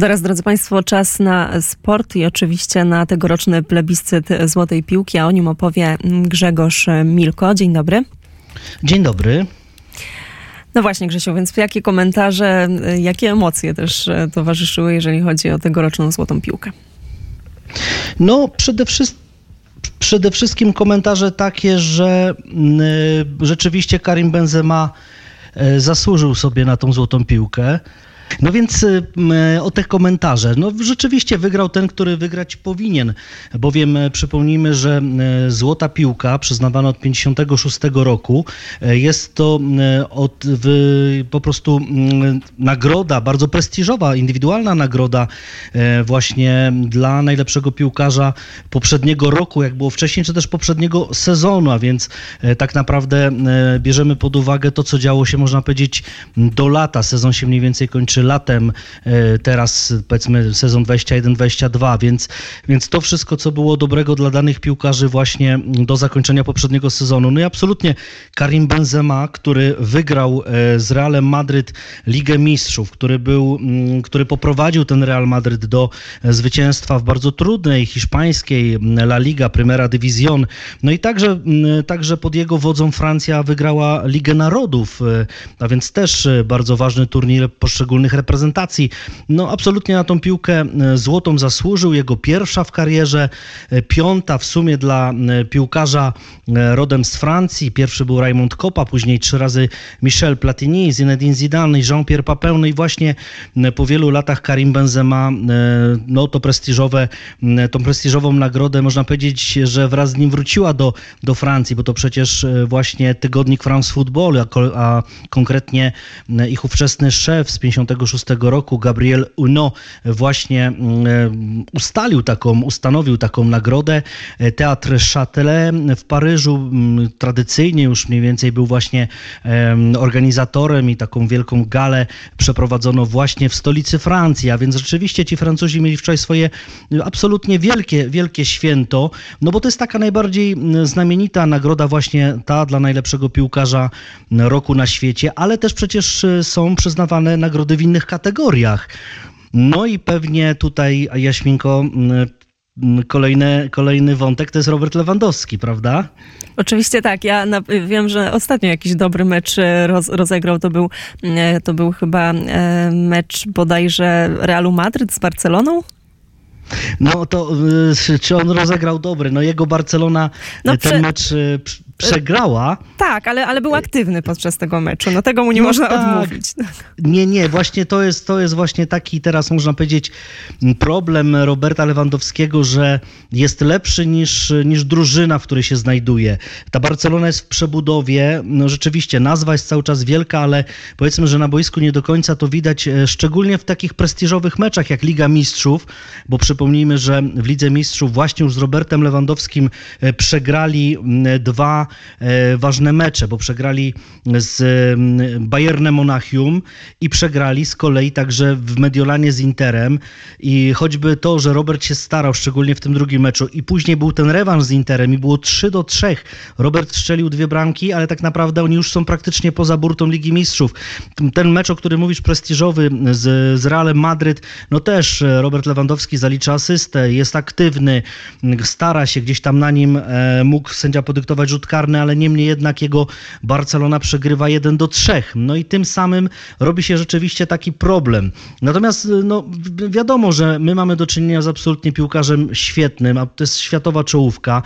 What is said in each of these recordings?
Teraz, drodzy Państwo, czas na sport i oczywiście na tegoroczny plebiscyt Złotej Piłki, a o nim opowie Grzegorz Milko. Dzień dobry. Dzień dobry. No właśnie, Grzesiu, więc jakie komentarze, jakie emocje też towarzyszyły, jeżeli chodzi o tegoroczną Złotą Piłkę? No, przede wszystkim Przede wszystkim komentarze takie, że y, rzeczywiście Karim Benzema y, zasłużył sobie na tą złotą piłkę. No więc y, o te komentarze. No rzeczywiście wygrał ten, który wygrać powinien, bowiem e, przypomnijmy, że e, złota piłka przyznawana od 56 roku e, jest to od, w, po prostu nagroda, bardzo prestiżowa, indywidualna nagroda właśnie dla najlepszego piłkarza poprzedniego roku, jak było wcześniej, czy też poprzedniego sezonu, a więc tak naprawdę bierzemy pod uwagę to, co działo się, można powiedzieć, do lata. Sezon się mniej więcej kończy latem, e, teraz powiedzmy sezon 21-22, więc, więc to wszystko, co było dobrego dla danych piłkarzy właśnie do zakończenia poprzedniego sezonu. No i absolutnie Karim Benzema, który wygrał e, z Realem Madryt Ligę Mistrzów, który był, mm, który poprowadził ten Real Madryt do e, zwycięstwa w bardzo trudnej hiszpańskiej mm, La Liga, Primera División. No i także, mm, także pod jego wodzą Francja wygrała Ligę Narodów, a więc też bardzo ważny turniej poszczególnych poszczególnych reprezentacji. No absolutnie na tą piłkę e, złotą zasłużył. Jego pierwsza w karierze, e, piąta w sumie dla e, piłkarza rodem z Francji. Pierwszy był Raymond Kopa, później trzy razy Michel Platini, Zinedine Zidane i Jean-Pierre Papin. No i właśnie po wielu latach Karim Benzema, no to prestiżowe, tą prestiżową nagrodę można powiedzieć, że wraz z nim wróciła do, do Francji, bo to przecież właśnie tygodnik France Football, a, a konkretnie ich ówczesny szef z 50 1996 roku Gabriel Uno właśnie mm, ustalił taką, ustanowił taką nagrodę. Teatr Châtelet w Paryżu mm, tradycyjnie już mniej więcej był właśnie organizatorem i taką wielką galę przeprowadzono właśnie w stolicy Francji, a więc rzeczywiście ci Francuzi mieli wczoraj swoje absolutnie wielkie, wielkie święto, no bo to jest taka najbardziej znamienita nagroda właśnie ta dla najlepszego piłkarza roku na świecie, ale też przecież są przyznawane nagrody w innych kategoriach. No i pewnie tutaj, Jaśminko, mm, mm, kolejny, kolejny wątek to jest Robert Lewandowski, prawda? Oczywiście tak. Ja na, wiem, że ostatnio jakiś dobry mecz e, roz, rozegrał. To był, e, to był chyba e, mecz bodajże Realu Madryt z Barceloną. No to czy on rozegrał dobry? No jego Barcelona no, ten prze... mecz przegrała. Tak, ale, ale był aktywny podczas tego meczu. No tego mu nie no można tak. odmówić. Nie, nie, właśnie to jest, to jest właśnie taki teraz można powiedzieć problem Roberta Lewandowskiego, że jest lepszy niż, niż drużyna, w której się znajduje. Ta Barcelona jest w przebudowie. No rzeczywiście nazwa jest cały czas wielka, ale powiedzmy, że na boisku nie do końca to widać, e, szczególnie w takich prestiżowych meczach jak Liga Mistrzów, bo przypomnijmy, że w Lidze Mistrzów właśnie już z Robertem Lewandowskim e, przegrali dwa ważne mecze, bo przegrali z mm, Bayernem Monachium i przegrali z kolei także w Mediolanie z Interem i choćby to, że Robert się starał, szczególnie w tym drugim meczu i później był ten rewanż z Interem i było 3 do 3. Robert strzelił dwie bramki, ale tak naprawdę oni już są praktycznie poza burtą Ligi Mistrzów. Ten mecz, o którym mówisz, prestiżowy z, z Realem Madryt, no też e, Robert Lewandowski zalicza asystę, jest aktywny, stara się, gdzieś tam na nim e, mógł sędzia podyktować rzut karny, ale niemniej jednak jego Barcelona przegrywa 1 do 3. No i tym samym robi się rzeczywiście taki problem. Natomiast no, wiadomo, że my mamy do czynienia z absolutnie piłkarzem świetnym, a to jest światowa czołówka.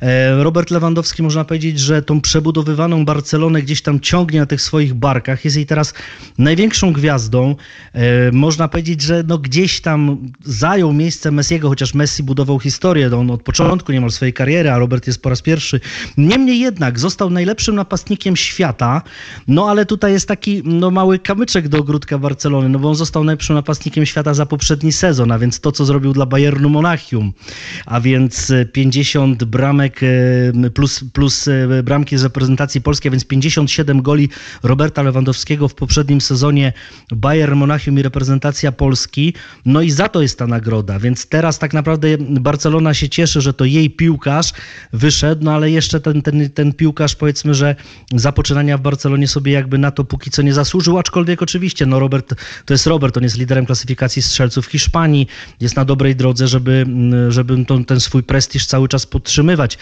E, Robert Lewandowski można powiedzieć, że tą przebudowywaną Barcelonę gdzieś tam ciągnie na tych swoich barkach. Jest jej teraz największą gwiazdą. E, można powiedzieć, że no gdzieś tam zajął miejsce Messiego, chociaż Messi budował historię. On od początku nie ma swojej kariery, a Robert jest po raz pierwszy. Niemniej jednak został najlepszym napastnikiem świata, no ale tutaj jest taki no, mały kamyczek do ogródka Barcelony, no bo on został najlepszym napastnikiem świata za poprzedni sezon, a więc to, co zrobił dla Bayernu Monachium, a więc 50 e, bramek e, plus, plus e, bramki z reprezentacji polskiej, a więc 57 goli Roberta Lewandowskiego w poprzednim sezonie Bayern Monachium i reprezentacja Polski, no i za to jest ta nagroda, więc teraz tak naprawdę Barcelona się cieszy, że to jej piłkarz wyszedł, no ale jeszcze ten, ten ten, piłkarz powiedzmy, że zapoczynania w Barcelonie sobie jakby na to póki co nie zasłużył, aczkolwiek oczywiście, no Robert, to jest Robert, on jest liderem klasyfikacji strzelców Hiszpanii, jest na dobrej drodze, żeby, żeby ten, ten swój prestiż cały czas podtrzymywać.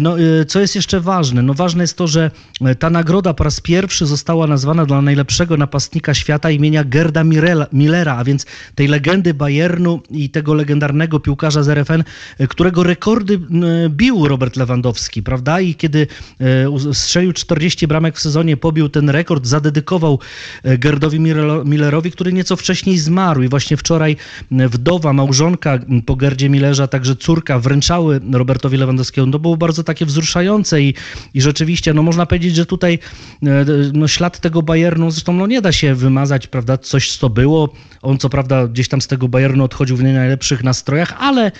No, co jest jeszcze ważne? No ważne jest to, że ta nagroda po raz pierwszy została nazwana dla najlepszego napastnika świata imienia Gerda Millera, a więc tej legendy Bayernu i tego legendarnego piłkarza z RFN, którego rekordy bił Robert Lewandowski, prawda? I kiedy e, strzelił 40 bramek w sezonie, pobił ten rekord, zadedykował e, Gerdowi Millerowi, który nieco wcześniej zmarł i właśnie wczoraj wdowa, małżonka po Gerdzie Millerze, także córka wręczały Robertowi Lewandowskiemu. To było bardzo takie wzruszające i, i rzeczywiście, no można powiedzieć, że tutaj e, no, ślad tego Bayernu, zresztą no nie da się wymazać, prawda, coś co było. On co prawda gdzieś tam z tego Bayernu odchodził w nie najlepszych nastrojach, ale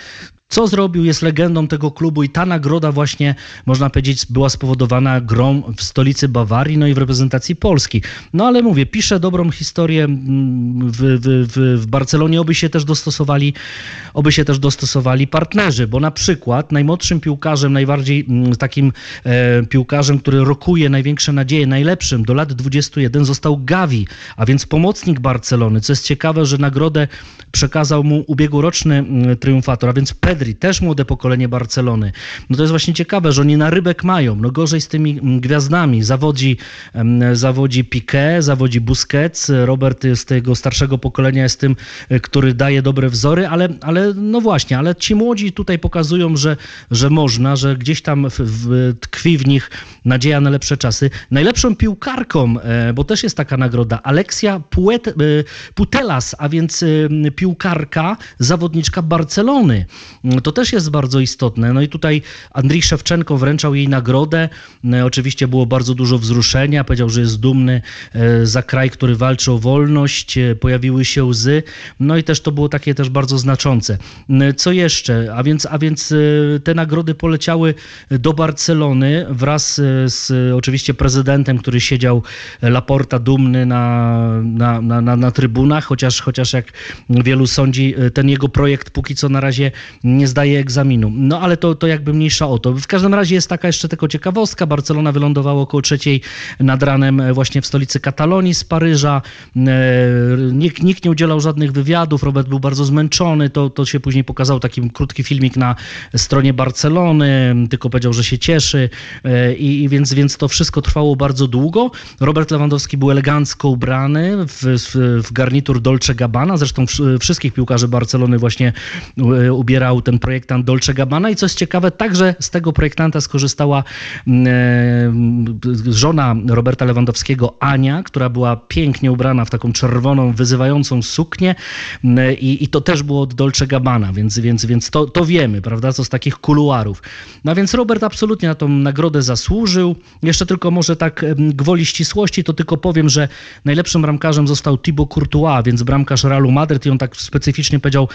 co zrobił, jest legendą tego klubu i ta nagroda właśnie, można powiedzieć, była spowodowana grą w stolicy Bawarii, no i w reprezentacji Polski. No ale mówię, piszę dobrą historię mm, w, w, w, w Barcelonie, oby się też dostosowali, oby się też dostosowali partnerzy, bo na przykład najmłodszym piłkarzem, najbardziej mm, takim e, piłkarzem, który rokuje największe nadzieje, najlepszym do lat 21 został Gavi, a więc pomocnik Barcelony, co jest ciekawe, że nagrodę przekazał mu ubiegłoroczny mm, triumfator, a więc Pedri, też młode pokolenie Barcelony. No to jest właśnie ciekawe, że oni na rybek mają. No gorzej z tymi mm, gwiazdami. Zawodzi, zawodzi Piqué, zawodzi Busquets. Robert z tego starszego pokolenia jest tym, e, który daje dobre wzory, ale, ale no właśnie, ale ci młodzi tutaj pokazują, że, że można, że gdzieś tam w, w, tkwi w nich nadzieja na lepsze czasy. Najlepszą piłkarką, e, bo też jest taka nagroda, Alexia Puet, e, Putelas, a więc piłkarka, zawodniczka Barcelony. To też jest bardzo istotne. No i tutaj Andrii Szewczenko wręczał jej nagrodę. E, oczywiście było bardzo dużo wzruszenia. Powiedział, że jest dumny e, za kraj, który walczy o wolność. E, pojawiły się łzy. No i też to było takie też bardzo znaczące. Co jeszcze? A więc, a więc te nagrody poleciały do Barcelony wraz z oczywiście prezydentem, który siedział Laporta dumny na, na, na, na, na trybunach, chociaż, chociaż jak wielu sądzi, ten jego projekt póki co na razie nie zdaje egzaminu. No ale to, to jakby mniejsza o to. W każdym razie jest taka jeszcze tylko ciekawostka. Barcelona wylądowała około trzeciej nad ranem właśnie w stolicy Katalonii z Paryża. E, nikt, nikt nie udzielał żadnych wywiadów. Robert był bardzo zmęczony. To, to się później pokazał taki krótki filmik na stronie Barcelony. Tylko powiedział, że się cieszy. E, I, i więc, więc to wszystko trwało bardzo długo. Robert Lewandowski był elegancko ubrany w, w, w garnitur Dolce Gabbana. Zresztą wszystkich piłkarzy Barcelony właśnie e, ubierał ten projektant Dolce Gabbana i co jest ciekawe, także z tego projektanta skorzystała mm, e, żona Roberta Lewandowskiego, Ania, która była pięknie ubrana w taką czerwoną, wyzywającą suknię mm, i, i to też było od Dolce Gabbana, więc, więc, więc to, to wiemy, prawda, co z takich kuluarów. No więc Robert absolutnie na tą nagrodę zasłużył. Jeszcze tylko może tak gwoli ścisłości, to tylko powiem, że najlepszym bramkarzem został Thibaut Courtois, więc bramkarz Realu Madryt i on tak specyficznie powiedział,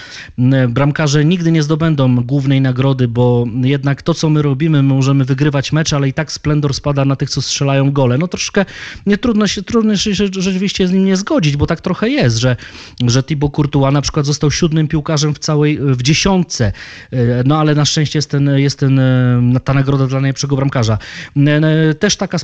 bramkarze nigdy nie zdobędą głównej nagrody, bo jednak to, co my robimy, my możemy wygrywać mecze, ale i tak splendor spada na tych, co strzelają gole. No troszkę nie trudno się, trudno się rzeczywiście z nim nie zgodzić, bo tak trochę jest, że, że Thibaut Courtois na przykład został siódmym piłkarzem w całej, w dziesiątce, e, no ale na szczęście jest, ten, jest ten, e, ta nagroda dla najlepszego bramkarza. E, też taka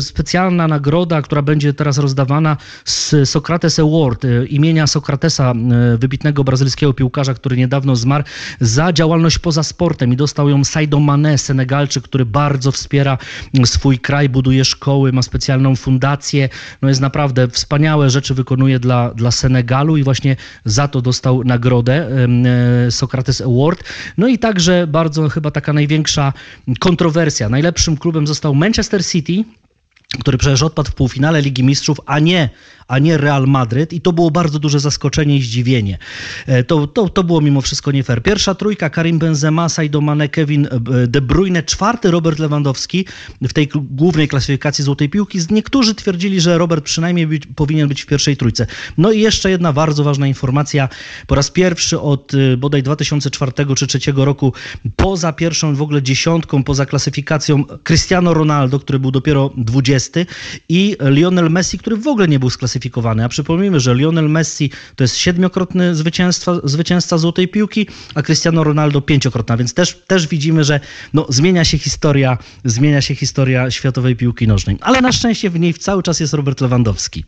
specjalna nagroda, która będzie teraz rozdawana z Socrates Award, imienia Sokratesa, wybitnego brazylijskiego piłkarza, który niedawno zmarł, za działalność poza sportem i dostał ją Saido Mane, Senegalczyk, który bardzo wspiera swój kraj, buduje szkoły, ma specjalną fundację, no jest naprawdę wspaniałe rzeczy wykonuje dla, dla Senegalu i właśnie za to dostał nagrodę e, Socrates Award. No i także bardzo chyba taka największa kontrowersja. Najlepszym klubem został Manchester City, który przecież odpadł w półfinale Ligi Mistrzów, a nie a nie Real Madryt i to było bardzo duże zaskoczenie i zdziwienie. E, to, to, to było mimo wszystko nie fair. Pierwsza trójka Karim Benzema, Sadio Mane, Kevin e, De Bruyne, czwarty Robert Lewandowski w tej głównej klasyfikacji Złotej Piłki. Niektórzy twierdzili, że Robert przynajmniej być, powinien być w pierwszej trójce. No i jeszcze jedna bardzo ważna informacja. Po raz pierwszy od e, bodaj 2004 czy 2003 roku poza pierwszą w ogóle dziesiątką, poza klasyfikacją Cristiano Ronaldo, który był dopiero 20 i Lionel Messi, który w ogóle nie był z klasyfikacji A przypomnijmy, że Lionel Messi to jest siedmiokrotny zwycięstwa, zwycięzca Złotej Piłki, a Cristiano Ronaldo pięciokrotna, więc też, też widzimy, że no, zmienia się historia, zmienia się historia światowej piłki nożnej. Ale na szczęście w niej cały czas jest Robert Lewandowski.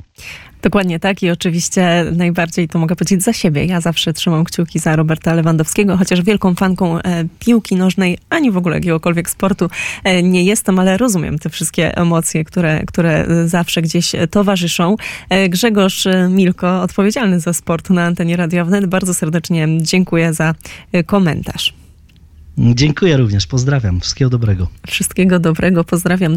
Dokładnie tak i oczywiście najbardziej to mogę powiedzieć za siebie. Ja zawsze trzymam kciuki za Roberta Lewandowskiego, chociaż wielką fanką e, piłki nożnej, ani w ogóle jakiegokolwiek sportu e, nie jestem, ale rozumiem te wszystkie emocje, które, które zawsze gdzieś towarzyszą. E, Grzegorz Milko, odpowiedzialny za sport na antenie Radia Wnet, bardzo serdecznie dziękuję za komentarz. Dziękuję również, pozdrawiam, wszystkiego dobrego. Wszystkiego dobrego, pozdrawiam.